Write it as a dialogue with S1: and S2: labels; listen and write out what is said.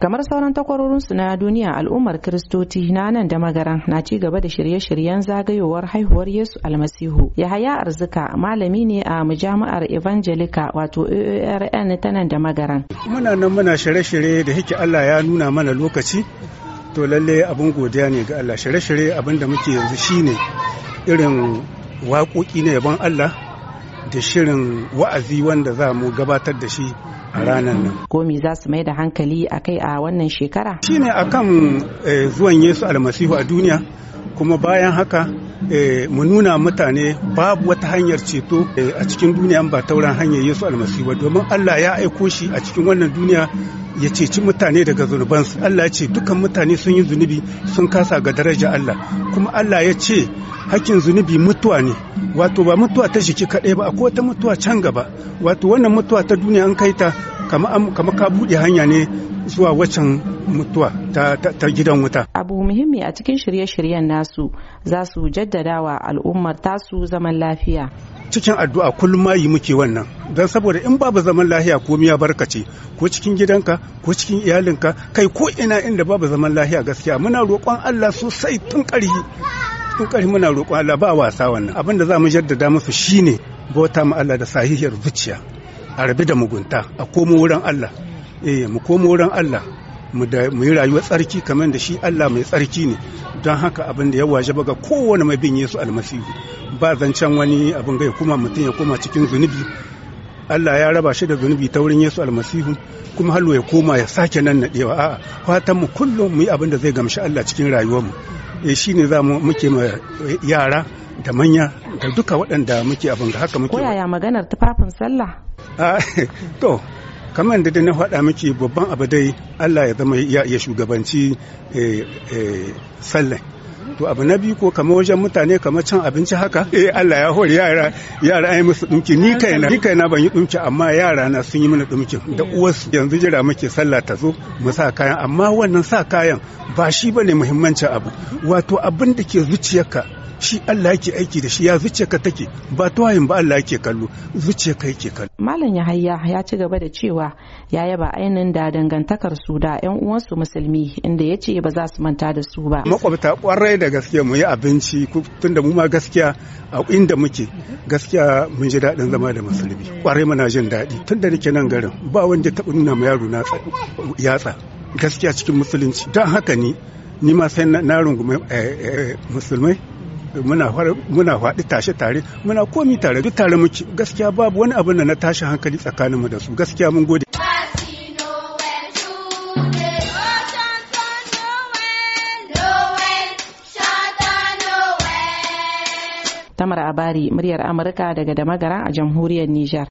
S1: kamar sauran takwarorinsu na duniya al'ummar kiristoci na nan da magaran na ci gaba da shirye-shiryen zagayowar haihuwar yesu almasihu. Yahaya arzika malami ne a mujami'ar evangelica wato aorn ta nan da magaran.
S2: Muna nan muna shirye-shirye da hike allah ya nuna mana lokaci to lalle abin godiya ne ga allah. Shirye-shirye abin da muke yanzu shine irin waƙoƙi na yabon allah da shirin wa'azi wanda za mu gabatar da shi a ranar nan.
S1: Komi za su mai da hankali a kai a wannan shekara?
S2: Shi ne a kan zuwan Yesu almasihu a duniya kuma bayan haka mu nuna mutane babu wata hanyar ceto a cikin duniya ba tauran hanyar Yesu almasihu domin Allah ya aiko shi a cikin wannan duniya ya ceci mutane daga zunubansu. Allah ya ce dukan mutane sun yi zunubi sun kasa ga daraja Allah. Kuma Allah ya ce hakkin zunubi mutuwa ne. Wato ba mutuwa ta jiki kaɗai ba akwai wata mutuwa can gaba. Wato wannan mutuwa ta duniya an kai ta kama ka buɗe hanya ne zuwa waccan mutuwa ta, gidan wuta.
S1: Abu muhimmi a cikin shirye-shiryen nasu za su jaddada wa al'ummar tasu zaman lafiya.
S2: cikin addu'a kullum ma yi muke wannan. Don saboda in babu zaman lafiya ko miya barkace. Ko cikin gidanka ko cikin iyalinka kai ko ina inda babu zaman lafiya gaskiya. Muna roƙon Allah sosai tun ƙarhi. Tun ƙarhi muna roƙon Allah ba wasa wannan. Abin da za mu jaddada musu shine bauta mu Allah da sahihiyar zuciya. A rabi da mugunta a komo wurin Allah. Eh mu komo wurin Allah mu yi rayuwar tsarki kamar da shi Allah mai tsarki ne. Don haka abin da ya waje ga kowane mai bin Yesu almasihu. Ba zancen wani abin ga kuma mutum ya koma cikin zunubi. Allah ya raba shi da zunubi ta wurin Yesu almasihu kuma hallo ya koma ya sake nan nadewa a'a fatan mu kullum mu yi abin da zai gamshi Allah cikin rayuwar mu. Eh shine za mu muke ma yara da manya da duka waɗanda muke abin ga haka muke
S1: ko yaya maganar tufafin sallah?
S2: To kamar da na faɗa miki babban abu dai Allah ya zama ya shugabanci sallah. To abu na biyu ko kamar wajen mutane kamar cin abinci haka eh Allah ya hori yara yara ai musu dumki ni kaina ni kaina ban yi dumki amma yara na sun yi mana dumkin da uwarsu yanzu jira muke sallah ta zo mu sa kayan. Amma wannan sa kayan ba shi ba ne muhimmancin abu. Wato abin da ke zuciyarka shi Allah yake aiki da shi ya zuciyarka take ba tawayin ba Allah yake kallo zuciyarka yake kallo.
S1: Malam Yahaya ya ci gaba da cewa ya yaba ainihin da dangantakar su da ƴan uwansu musulmi inda ya ce ba za su manta da su ba.
S2: Makwabta ƙwarai da gaskiya mu yi abinci tunda mu ma gaskiya a inda muke gaskiya mun ji daɗin zama da musulmi. Kwarai muna jin daɗi. Tunda nake nan garin ba wanda taɓa nuna ma yaro na yatsa. Gaskiya cikin musulunci. Don haka ni ni ma sai na rungume musulmai muna muna faɗi tashe tare muna komi tare duk tare muke. Gaskiya babu wani abin da na tashi hankali tsakaninmu da su. Gaskiya mun gode.
S1: Tamar Abari muryar Amurka daga Damagara a jamhuriyar Nijar.